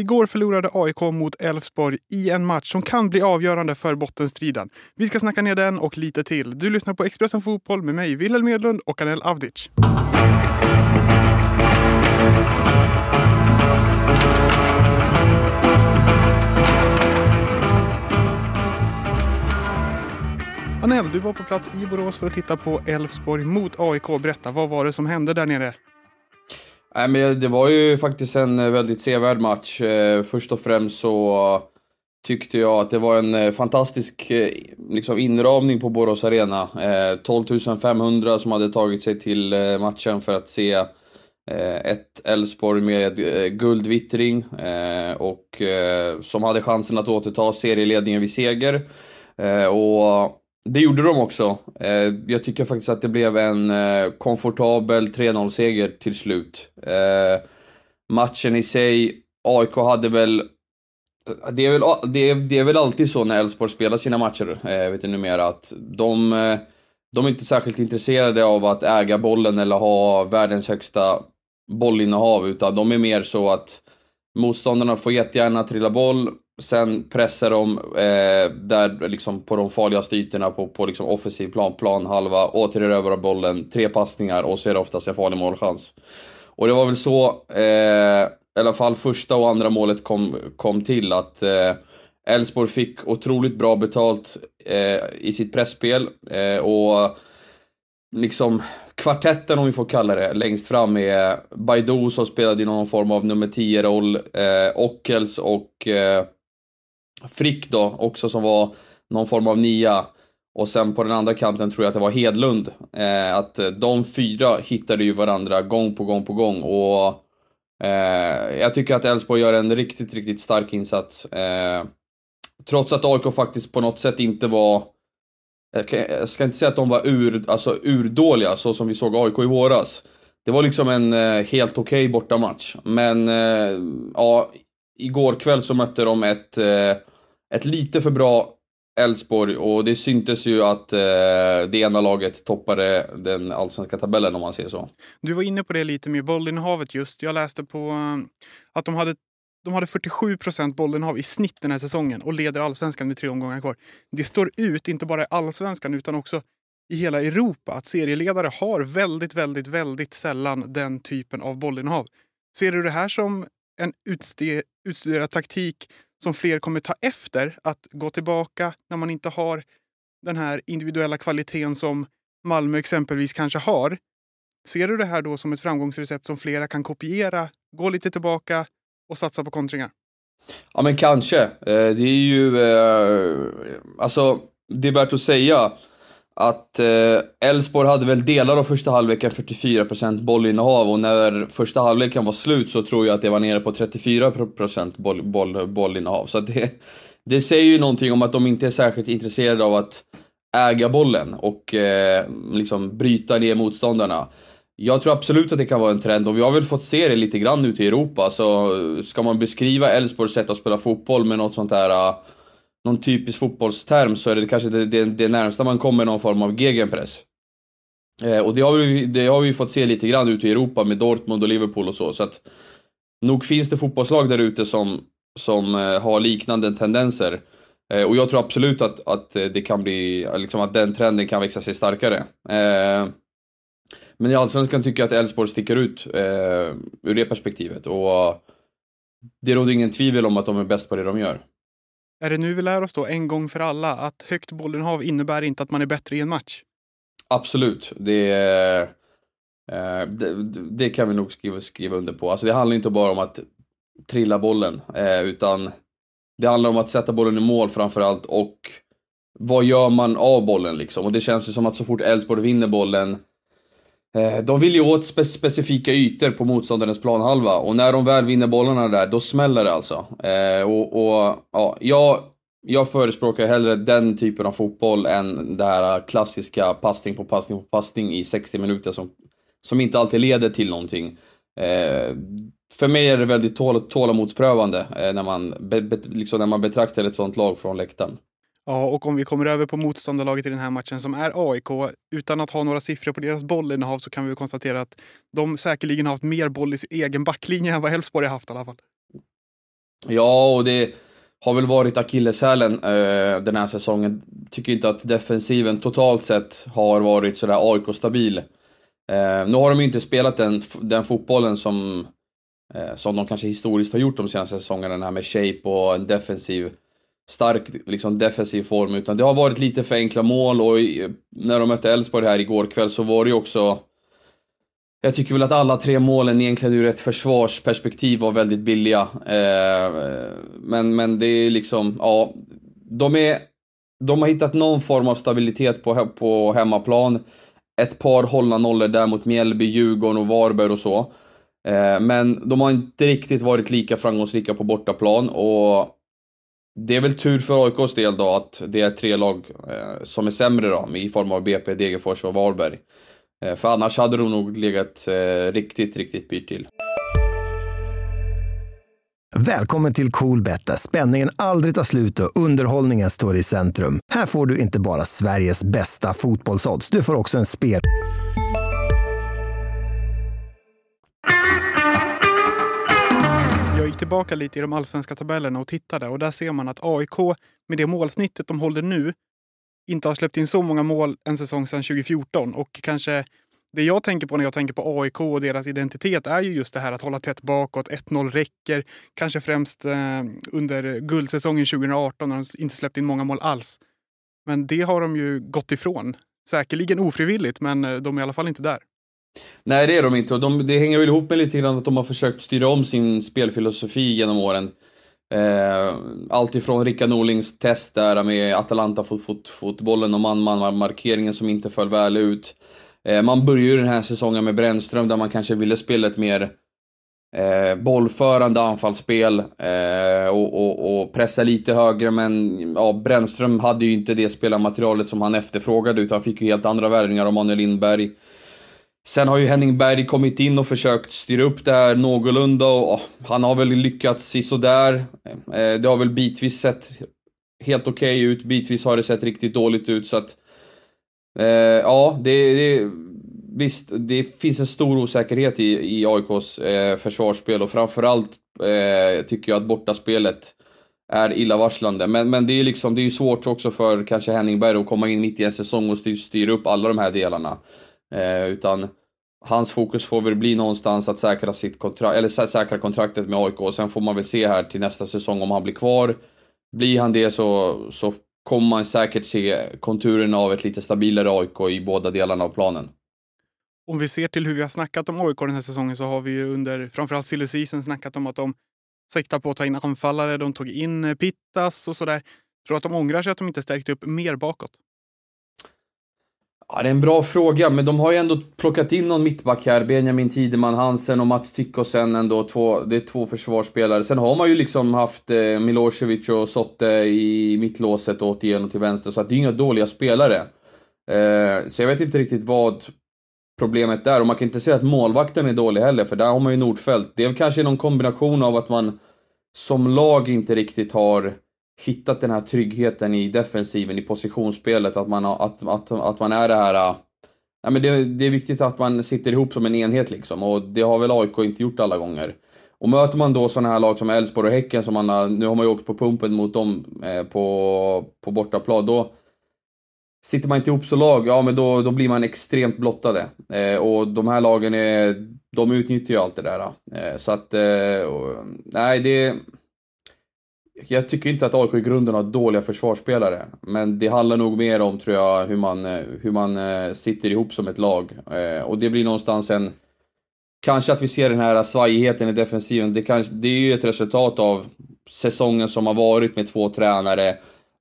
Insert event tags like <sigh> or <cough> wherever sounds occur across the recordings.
Igår förlorade AIK mot Elfsborg i en match som kan bli avgörande för bottenstriden. Vi ska snacka ner den och lite till. Du lyssnar på Expressen Fotboll med mig, Wilhelm Medlund och Anel Avdic. Anel, du var på plats i Borås för att titta på Elfsborg mot AIK. Berätta, vad var det som hände där nere? Nej, men det var ju faktiskt en eh, väldigt sevärd match. Eh, först och främst så tyckte jag att det var en eh, fantastisk liksom, inramning på Borås Arena. 12 500 som hade tagit sig till matchen för att se ett Elfsborg med guldvittring och som hade chansen att återta serieledningen vid seger. Och det gjorde de också. Eh, jag tycker faktiskt att det blev en eh, komfortabel 3-0-seger till slut. Eh, matchen i sig, AIK hade väl... Det är väl, det är, det är väl alltid så när Elfsborg spelar sina matcher, vet du numera, att de, de är inte särskilt intresserade av att äga bollen eller ha världens högsta bollinnehav, utan de är mer så att motståndarna får jättegärna trilla boll, Sen pressar de eh, där liksom på de farligaste ytorna på, på liksom offensiv plan, plan halva, återerövrar bollen, tre passningar och så är det oftast en farlig målchans. Och det var väl så, eh, i alla fall första och andra målet kom, kom till att eh, Elfsborg eh, fick otroligt bra betalt eh, i sitt pressspel eh, och liksom kvartetten om vi får kalla det, längst fram är Baidoo som spelade i någon form av nummer 10-roll, eh, Ockels och eh, Frick då, också som var någon form av nia. Och sen på den andra kanten tror jag att det var Hedlund. Eh, att eh, de fyra hittade ju varandra gång på gång på gång. Och eh, jag tycker att Elfsborg gör en riktigt, riktigt stark insats. Eh, trots att AIK faktiskt på något sätt inte var... Jag ska inte säga att de var ur, alltså urdåliga, så som vi såg AIK i våras. Det var liksom en eh, helt okej okay bortamatch. Men eh, ja, igår kväll så mötte de ett eh, ett lite för bra Elfsborg och det syntes ju att eh, det ena laget toppade den allsvenska tabellen om man säger så. Du var inne på det lite med bollinnehavet just. Jag läste på eh, att de hade, de hade 47 procent bollinnehav i snitt den här säsongen och leder allsvenskan med tre omgångar kvar. Det står ut, inte bara i allsvenskan utan också i hela Europa, att serieledare har väldigt, väldigt, väldigt sällan den typen av bollinnehav. Ser du det här som en utstuderad taktik som fler kommer ta efter. Att gå tillbaka när man inte har den här individuella kvaliteten som Malmö exempelvis kanske har. Ser du det här då som ett framgångsrecept som flera kan kopiera, gå lite tillbaka och satsa på kontringar? Ja men kanske. Eh, det är ju, eh, alltså det är värt att säga att eh, Elfsborg eh, hade väl delar av första halvleken 44% bollinnehav och när första halvleken var slut så tror jag att det var nere på 34% boll, boll, bollinnehav. Så det, det säger ju någonting om att de inte är särskilt intresserade av att äga bollen och eh, liksom bryta ner motståndarna. Jag tror absolut att det kan vara en trend och vi har väl fått se det lite grann ute i Europa. Så eh, ska man beskriva Elfsborgs sätt att spela fotboll med något sånt här eh, någon typisk fotbollsterm så är det kanske det, det, det närmsta man kommer någon form av gegenpress. Eh, och det har, vi, det har vi fått se lite grann ute i Europa med Dortmund och Liverpool och så. Så att nog finns det fotbollslag där ute som, som eh, har liknande tendenser. Eh, och jag tror absolut att, att eh, det kan bli, liksom att den trenden kan växa sig starkare. Eh, men i Allsvenskan tycker jag att Elfsborg sticker ut eh, ur det perspektivet. Och det råder ingen tvivel om att de är bäst på det de gör. Är det nu vi lär oss då en gång för alla att högt bollinnehav innebär inte att man är bättre i en match? Absolut. Det, eh, det, det, kan vi nog skriva, skriva under på. Alltså det handlar inte bara om att trilla bollen, eh, utan det handlar om att sätta bollen i mål framförallt och vad gör man av bollen liksom? Och det känns ju som att så fort Elfsborg vinner bollen Eh, de vill ju åt spe specifika ytor på motståndarens planhalva och när de väl vinner bollarna där, då smäller det alltså. Eh, och, och ja, jag, jag förespråkar hellre den typen av fotboll än det här klassiska passning på passning på passning i 60 minuter som, som inte alltid leder till någonting. Eh, för mig är det väldigt tål tålamodsprövande eh, när, man liksom när man betraktar ett sånt lag från läktaren. Ja, och om vi kommer över på motståndarlaget i den här matchen som är AIK, utan att ha några siffror på deras bollinnehav så kan vi konstatera att de säkerligen har haft mer boll i sin egen backlinje än vad Elfsborg har haft i alla fall. Ja, och det har väl varit akilleshälen eh, den här säsongen. Tycker inte att defensiven totalt sett har varit sådär AIK-stabil. Eh, nu har de ju inte spelat den, den fotbollen som, eh, som de kanske historiskt har gjort de senaste säsongerna, den här med shape och en defensiv stark liksom defensiv form utan det har varit lite för enkla mål och när de mötte Elfsborg här igår kväll så var det ju också jag tycker väl att alla tre målen egentligen ur ett försvarsperspektiv var väldigt billiga. Eh, men, men det är liksom, ja. De, är, de har hittat någon form av stabilitet på, på hemmaplan. Ett par hållna nollor där mot Mjällby, Djurgården och Varberg och så. Eh, men de har inte riktigt varit lika framgångsrika på bortaplan och det är väl tur för AIKs del då att det är tre lag eh, som är sämre då, i form av BP, Degerfors och Varberg. Eh, för annars hade de nog legat eh, riktigt, riktigt pyrt till. Välkommen till Coolbet där spänningen aldrig tar slut och underhållningen står i centrum. Här får du inte bara Sveriges bästa fotbollsodds, du får också en spel... gick tillbaka lite i de allsvenska tabellerna och tittade och där ser man att AIK med det målsnittet de håller nu inte har släppt in så många mål en säsong sedan 2014. Och kanske det jag tänker på när jag tänker på AIK och deras identitet är ju just det här att hålla tätt bakåt. 1-0 räcker. Kanske främst eh, under guldsäsongen 2018 när de inte släppt in många mål alls. Men det har de ju gått ifrån. Säkerligen ofrivilligt, men eh, de är i alla fall inte där. Nej, det är de inte. Och de, det hänger väl ihop med lite grann att de har försökt styra om sin spelfilosofi genom åren. Eh, allt ifrån Rickard Norlings test där med Atalanta-fotbollen och man-man-markeringen som inte föll väl ut. Eh, man började ju den här säsongen med Brännström där man kanske ville spela ett mer eh, bollförande anfallsspel eh, och, och, och, pressa lite högre men ja, Brännström hade ju inte det spelarmaterialet som han efterfrågade utan fick ju helt andra värvningar av Manuel Lindberg. Sen har ju Henning Berg kommit in och försökt styra upp det här någorlunda och han har väl lyckats sådär. Eh, det har väl bitvis sett helt okej okay ut, bitvis har det sett riktigt dåligt ut så att... Eh, ja, det, det... Visst, det finns en stor osäkerhet i, i AIKs eh, försvarsspel och framförallt eh, tycker jag att bortaspelet är illavarslande. Men, men det är liksom, det är svårt också för kanske Henning Berg att komma in mitt i en säsong och styra styr upp alla de här delarna. Eh, utan hans fokus får väl bli någonstans att säkra sitt kontrakt, eller säkra kontraktet med AIK och sen får man väl se här till nästa säsong om han blir kvar. Blir han det så, så kommer man säkert se konturerna av ett lite stabilare AIK i båda delarna av planen. Om vi ser till hur vi har snackat om AIK den här säsongen så har vi ju under framförallt silly snackat om att de siktar på att ta in anfallare. De tog in eh, Pittas och sådär. Tror att de ångrar sig att de inte stärkt upp mer bakåt? Ja, det är en bra fråga, men de har ju ändå plockat in någon mittback här. Benjamin Tideman Hansen och Mats Tyckosen ändå. Två, det är två försvarsspelare. Sen har man ju liksom haft eh, Milosevic och Sotte i mittlåset och åt till vänster, så att det är inga dåliga spelare. Eh, så jag vet inte riktigt vad problemet är. Och man kan inte säga att målvakten är dålig heller, för där har man ju Nordfält. Det är kanske någon kombination av att man som lag inte riktigt har hittat den här tryggheten i defensiven, i positionsspelet, att man, att, att, att man är det här... Äh, ja, men det, det är viktigt att man sitter ihop som en enhet liksom och det har väl AIK inte gjort alla gånger. Och möter man då sådana här lag som Elfsborg och Häcken, som man har, nu har man ju åkt på pumpen mot dem eh, på, på bortaplan, då sitter man inte ihop så lag, ja men då, då blir man extremt blottade. Eh, och de här lagen är, de utnyttjar ju allt det där. Eh, så att, eh, och, nej det jag tycker inte att AIK i grunden har dåliga försvarsspelare. Men det handlar nog mer om, tror jag, hur man, hur man eh, sitter ihop som ett lag. Eh, och det blir någonstans en... Kanske att vi ser den här svajigheten i defensiven. Det, kanske, det är ju ett resultat av säsongen som har varit med två tränare.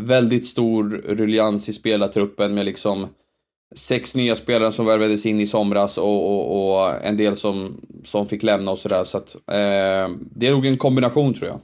Väldigt stor ruljans i spelartruppen med liksom sex nya spelare som värvades in i somras och, och, och en del som, som fick lämna och sådär. Så att eh, det är nog en kombination tror jag.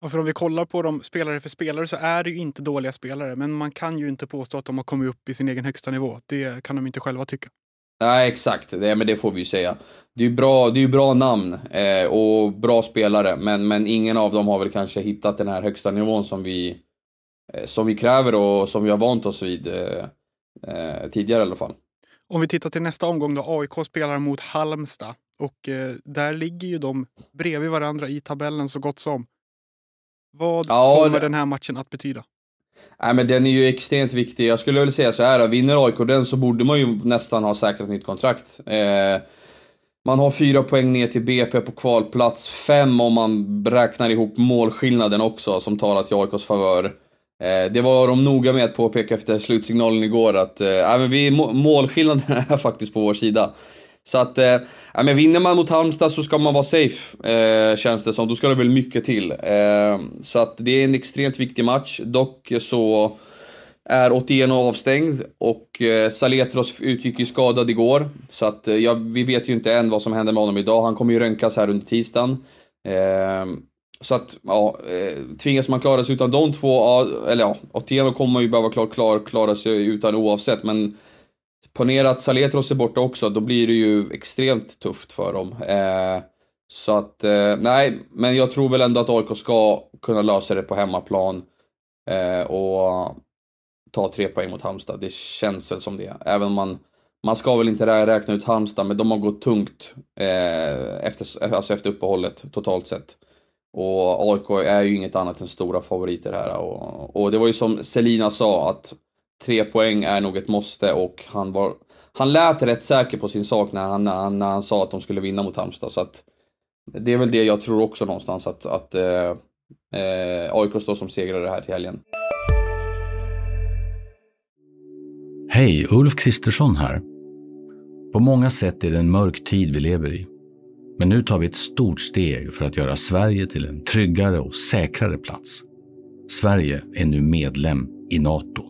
Och för om vi kollar på dem spelare för spelare så är det ju inte dåliga spelare. Men man kan ju inte påstå att de har kommit upp i sin egen högsta nivå. Det kan de inte själva tycka. Nej, exakt. Det, men det får vi ju säga. Det är ju bra, det är bra namn eh, och bra spelare, men, men ingen av dem har väl kanske hittat den här högsta nivån som vi, eh, som vi kräver och som vi har vant oss vid eh, eh tidigare i alla fall. Om vi tittar till nästa omgång då. AIK spelar mot Halmstad och eh, där ligger ju de bredvid varandra i tabellen så gott som. Vad Ja, kommer det- den här matchen att betyda? Nej men den är ju extremt viktig. Jag skulle väl säga så här, vinner AIK den så borde man ju nästan ha säkrat nytt kontrakt. Eh, man har fyra poäng ner till BP på kvalplats, fem om man räknar ihop målskillnaden också som talar till AIKs favör. Eh, det var de noga med att påpeka efter slutsignalen igår att eh, men vi, må- målskillnaden <laughs> är faktiskt på vår sida. Så att, eh, ja, men vinner man mot Halmstad så ska man vara safe, eh, känns det som. Då ska det väl mycket till. Eh, så att det är en extremt viktig match. Dock så är Otieno avstängd och eh, Saletros utgick ju skadad igår. Så att eh, ja, vi vet ju inte än vad som händer med honom idag. Han kommer ju röntgas här under tisdagen. Eh, så att, ja, eh, tvingas man klara sig utan de två, eller ja, Otieno kommer man ju behöva klara, klara sig utan oavsett, men ponera att Saletros är borta också, då blir det ju extremt tufft för dem. Eh, så att, eh, nej, men jag tror väl ändå att AIK ska kunna lösa det på hemmaplan. Eh, och ta tre poäng mot Halmstad. Det känns väl som det. Även om man, man ska väl inte räkna ut Halmstad, men de har gått tungt eh, efter, alltså efter uppehållet totalt sett. Och AIK är ju inget annat än stora favoriter här. Och, och det var ju som Selina sa, att tre poäng är nog ett måste och han var... Han lät rätt säker på sin sak när han, när han, när han sa att de skulle vinna mot Halmstad. Så att det är väl det jag tror också någonstans, att, att eh, eh, AIK står som segrare här till helgen. Hej, Ulf Kristersson här. På många sätt är det en mörk tid vi lever i. Men nu tar vi ett stort steg för att göra Sverige till en tryggare och säkrare plats. Sverige är nu medlem i Nato.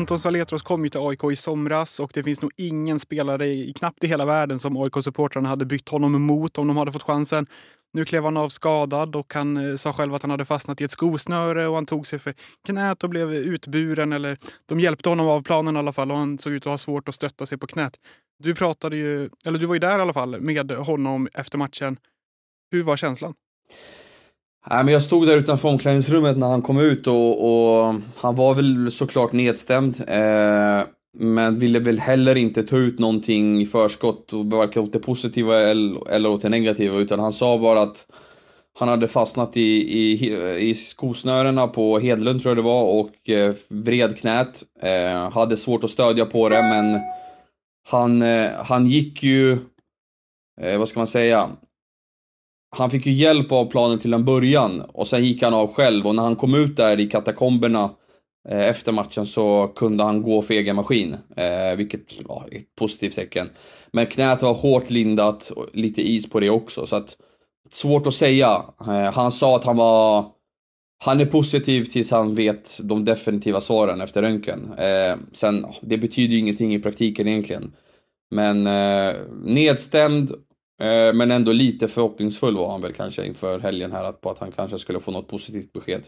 Anton Saletros kom ju till AIK i somras och det finns nog ingen spelare, i, knappt i hela världen, som AIK-supportrarna hade bytt honom emot om de hade fått chansen. Nu klev han av skadad och han eh, sa själv att han hade fastnat i ett skosnöre och han tog sig för knät och blev utburen. Eller de hjälpte honom av planen i alla fall och han såg ut att ha svårt att stötta sig på knät. Du pratade ju, eller du var ju där i alla fall med honom efter matchen. Hur var känslan? Nej, men jag stod där utanför omklädningsrummet när han kom ut och, och han var väl såklart nedstämd. Eh, men ville väl heller inte ta ut någonting i förskott, och varken åt det positiva eller, eller åt det negativa. Utan han sa bara att han hade fastnat i, i, i skosnörena på Hedlund tror jag det var och eh, vred knät. Eh, hade svårt att stödja på det men han, eh, han gick ju, eh, vad ska man säga, han fick ju hjälp av planen till en början och sen gick han av själv och när han kom ut där i katakomberna eh, efter matchen så kunde han gå för egen maskin, eh, vilket var ett positivt tecken. Men knät var hårt lindat och lite is på det också så att svårt att säga. Eh, han sa att han var han är positiv tills han vet de definitiva svaren efter röntgen. Eh, sen, det betyder ju ingenting i praktiken egentligen. Men eh, nedstämd men ändå lite förhoppningsfull var han väl kanske inför helgen här på att han kanske skulle få något positivt besked.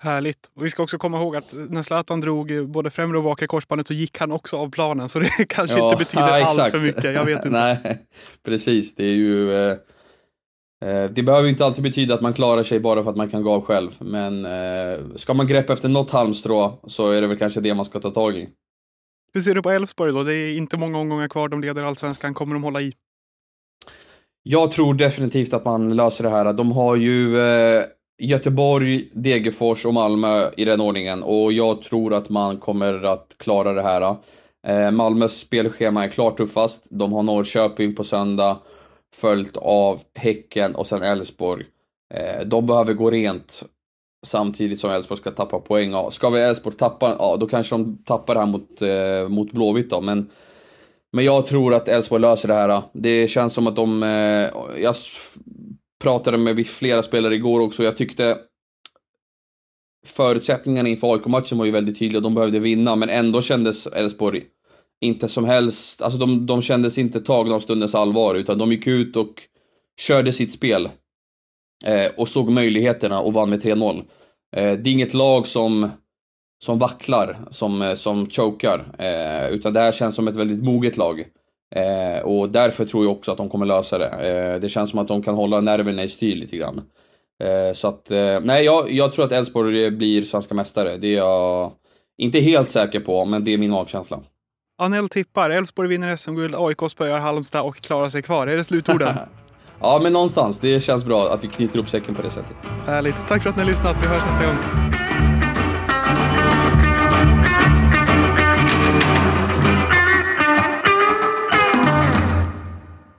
Härligt. Och vi ska också komma ihåg att när Zlatan drog både främre och bakre korsbandet så gick han också av planen. Så det <laughs> kanske inte betyder <laughs> allt exakt. för mycket. Jag vet <laughs> inte. Nej, precis. Det är ju... Eh, eh, det behöver inte alltid betyda att man klarar sig bara för att man kan gå av själv. Men eh, ska man greppa efter något halmstrå så är det väl kanske det man ska ta tag i. Hur ser du på Elfsborg då? Det är inte många omgångar kvar. De leder allsvenskan. Kommer de hålla i? Jag tror definitivt att man löser det här. De har ju eh, Göteborg, Degerfors och Malmö i den ordningen och jag tror att man kommer att klara det här. Eh, Malmös spelschema är klart tuffast. De har Norrköping på söndag, följt av Häcken och sen Elfsborg. Eh, de behöver gå rent samtidigt som Elfsborg ska tappa poäng. Ja, ska vi Elfsborg tappa, ja då kanske de tappar det här mot, eh, mot Blåvitt då, men men jag tror att Elfsborg löser det här. Det känns som att de... Eh, jag pratade med flera spelare igår också. Jag tyckte förutsättningarna inför AIK-matchen var ju väldigt tydliga. De behövde vinna, men ändå kändes Elfsborg inte som helst... Alltså de, de kändes inte tagna av stundens allvar, utan de gick ut och körde sitt spel. Eh, och såg möjligheterna och vann med 3-0. Eh, det är inget lag som som vacklar, som, eh, som chokar. Eh, utan det här känns som ett väldigt moget lag. Eh, och därför tror jag också att de kommer lösa det. Eh, det känns som att de kan hålla nerverna i styr lite grann. Eh, så att, eh, nej jag, jag tror att Elfsborg blir svenska mästare. Det är jag inte helt säker på, men det är min magkänsla. Anel tippar. Elfsborg vinner SM-guld, AIK spöar Halmstad och klarar sig kvar. Är det slutorden? <laughs> ja, men någonstans. Det känns bra att vi knyter upp säcken på det sättet. Härligt. Tack för att ni har lyssnat. Vi hörs nästa gång.